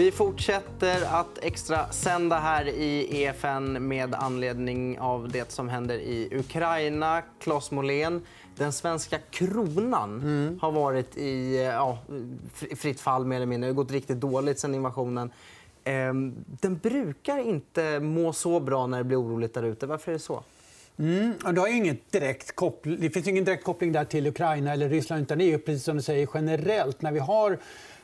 Vi fortsätter att extra sända här i EFN med anledning av det som händer i Ukraina. Claes Molén, den svenska kronan mm. har varit i ja, fritt fall mer eller mindre. Det har gått riktigt dåligt sen invasionen. Ehm, den brukar inte må så bra när det blir oroligt där ute. Varför är det så? Mm, det, har inget direkt koppling, det finns ingen direkt koppling där till Ukraina eller Ryssland. utan det är precis som du säger generellt. När vi har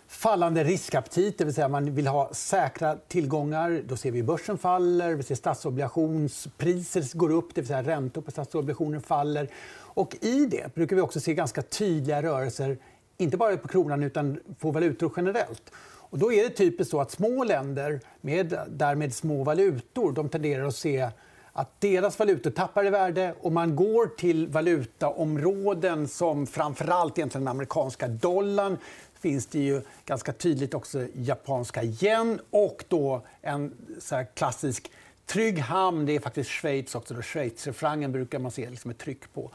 fallande riskaptit, det vill säga man vill ha säkra tillgångar. Då ser vi börsen faller, vi ser statsobligationspriser går upp, det vill säga räntor på statsobligationer faller. Och I det brukar vi också se ganska tydliga rörelser, inte bara på kronan utan på valutor generellt. Och då är det typiskt så att små länder med därmed små valutor de tenderar att se att deras valutor tappar i värde och man går till valutaområden som framförallt egentligen den amerikanska dollarn finns det ju ganska tydligt också japanska yen och då en så klassisk trygg hamn. Det är faktiskt Schweiz också. Schweizerfrancen brukar man se liksom ett tryck på.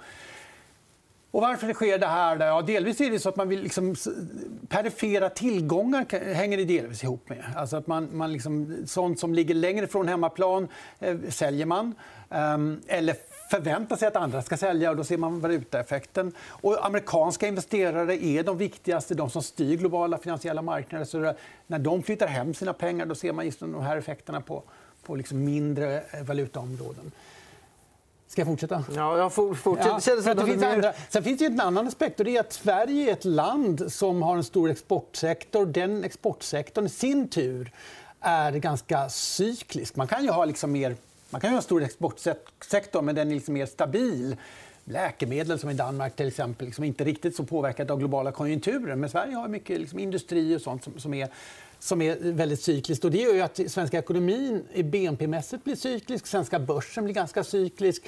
Och varför sker det här? Ja, delvis är det så att man vill liksom, perifera tillgångar hänger det delvis ihop med. Alltså att man, man liksom, sånt som ligger längre från hemmaplan eh, säljer man. Um, eller förväntar sig att andra ska sälja och då ser man valutaeffekten. Och amerikanska investerare är de viktigaste, de som styr globala finansiella marknader. Så när de flyttar hem sina pengar då ser man just de här effekterna på, på liksom mindre eh, valutaområden. Ska jag fortsätta? Ja, jag for, fortsätt. Ja, det det finns andra. Sen finns det en annan aspekt. och det är att Sverige är ett land som har en stor exportsektor. Den exportsektorn i sin tur är ganska cyklisk. Man kan ju ha liksom mer man kan ha en stor exportsektor, men den är liksom mer stabil. Läkemedel, som i Danmark, till exempel, liksom inte riktigt så påverkat av globala konjunkturer. Men Sverige har mycket liksom industri och sånt som, som är som är väldigt cykliskt. Och det gör ju att svenska ekonomin BNP-mässigt blir cyklisk. Svenska börsen blir ganska cyklisk.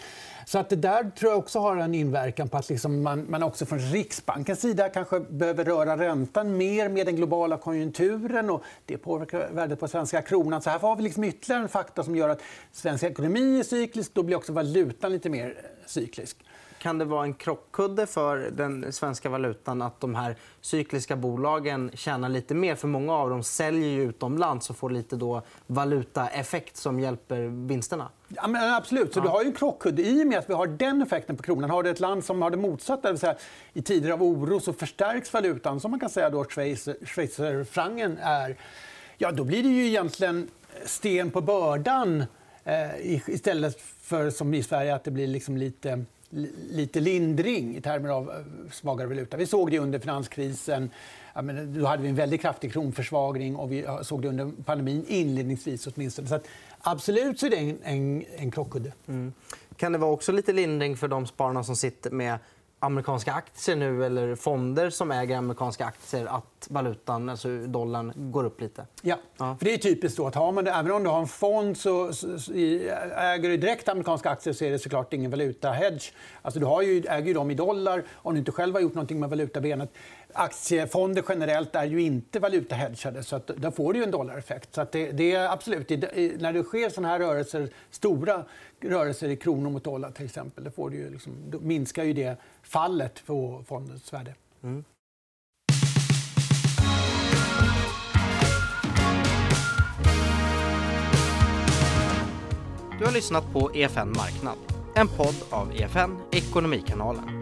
Så att det där tror jag också har en inverkan på att liksom man, man också från Riksbankens sida kanske behöver röra räntan mer med den globala konjunkturen. och Det påverkar värdet på svenska kronan. Så här har vi liksom ytterligare en faktor som gör att svensk ekonomi är cyklisk. Då blir också valutan lite mer cyklisk. Kan det vara en krockkudde för den svenska valutan att de här cykliska bolagen tjänar lite mer? För Många av dem säljer ju utomlands och får lite då valutaeffekt som hjälper vinsterna. Ja, men absolut. Så. Du har ju en krockkudde. I och med att vi har den effekten på kronan har du ett land som har det motsatta. Det säga, I tider av oro så förstärks valutan, som man kan säga att schweizerfrancen är. Ja, då blir det ju egentligen sten på bördan eh, istället för som i Sverige att det blir liksom lite lite lindring i termer av eh, svagare valuta. Vi såg det under finanskrisen. Då hade vi en väldigt kraftig kronförsvagning och vi såg det under pandemin inledningsvis åtminstone. Så att, absolut så är det en, en, en krockkudde. Mm. Kan det vara också lite lindring för de spararna som sitter med amerikanska aktier nu eller fonder som äger amerikanska aktier att valutan, alltså dollarn, går upp lite? Ja. ja. För det är typiskt så att har man även om du har en fond så, så, så äger du direkt amerikanska aktier så är det såklart ingen valutahedge. Alltså du har ju, äger ju dem i dollar om du inte själv har gjort någonting med valutabenet. Aktiefonder generellt är ju inte valutahedgade, så att där får du en dollareffekt. Så att det, det är absolut, när det sker såna här rörelser, stora rörelser i kronor mot dollar till exempel, då, får du ju liksom, då minskar ju det fallet på fondens värde. Mm. Du har lyssnat på EFN Marknad, en podd av EFN Ekonomikanalen.